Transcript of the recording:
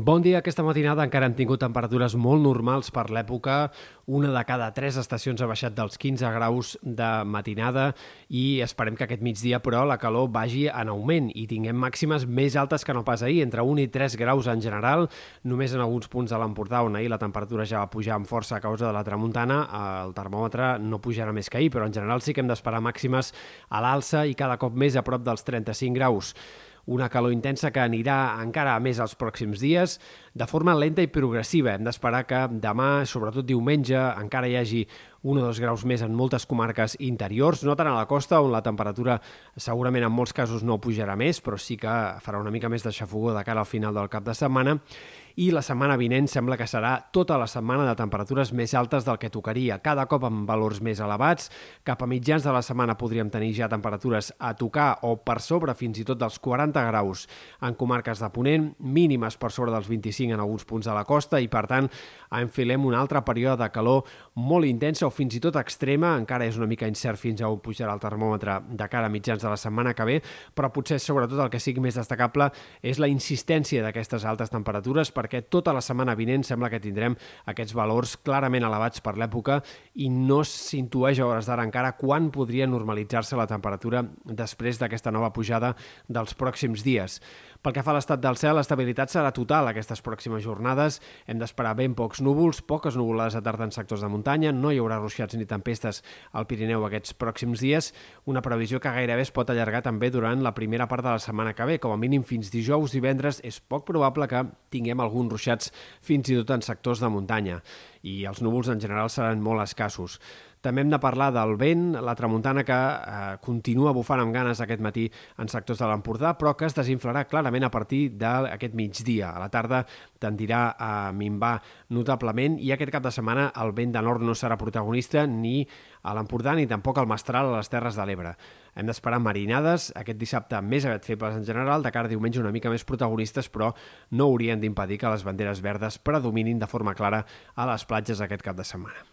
Bon dia. Aquesta matinada encara hem tingut temperatures molt normals per l'època. Una de cada tres estacions ha baixat dels 15 graus de matinada i esperem que aquest migdia, però, la calor vagi en augment i tinguem màximes més altes que no pas ahir, entre 1 i 3 graus en general, només en alguns punts de l'Empordà, on ahir la temperatura ja va pujar amb força a causa de la tramuntana, el termòmetre no pujarà més que ahir, però en general sí que hem d'esperar màximes a l'alça i cada cop més a prop dels 35 graus una calor intensa que anirà encara més els pròxims dies de forma lenta i progressiva. Hem d'esperar que demà, sobretot diumenge, encara hi hagi un o dos graus més en moltes comarques interiors, no tant a la costa, on la temperatura segurament en molts casos no pujarà més, però sí que farà una mica més de xafogó de cara al final del cap de setmana, i la setmana vinent sembla que serà tota la setmana de temperatures més altes del que tocaria, cada cop amb valors més elevats. Cap a mitjans de la setmana podríem tenir ja temperatures a tocar o per sobre fins i tot dels 40 graus. En comarques de Ponent, mínimes per sobre dels 25 en alguns punts de la costa i, per tant, enfilem un altre període de calor molt intensa o fins i tot extrema, encara és una mica incert fins a on pujarà el termòmetre de cara a mitjans de la setmana que ve, però potser sobretot el que sigui més destacable és la insistència d'aquestes altes temperatures perquè perquè tota la setmana vinent sembla que tindrem aquests valors clarament elevats per l'època i no s'intueix a hores d'ara encara quan podria normalitzar-se la temperatura després d'aquesta nova pujada dels pròxims dies. Pel que fa a l'estat del cel, l'estabilitat serà total aquestes pròximes jornades. Hem d'esperar ben pocs núvols, poques nuvolades a tarda en sectors de muntanya, no hi haurà ruixats ni tempestes al Pirineu aquests pròxims dies, una previsió que gairebé es pot allargar també durant la primera part de la setmana que ve, com a mínim fins dijous divendres és poc probable que tinguem alguns ruixats fins i tot en sectors de muntanya i els núvols en general seran molt escassos. També hem de parlar del vent, la tramuntana que eh, continua bufant amb ganes aquest matí en sectors de l'Empordà, però que es desinflarà clarament a partir d'aquest migdia. A la tarda tendirà a minvar notablement i aquest cap de setmana el vent de nord no serà protagonista ni a l'Empordà ni tampoc al Mestral a les Terres de l'Ebre. Hem d'esperar marinades aquest dissabte més aviat febles en general, de cara a diumenge una mica més protagonistes, però no haurien d'impedir que les banderes verdes predominin de forma clara a les platges aquest cap de setmana.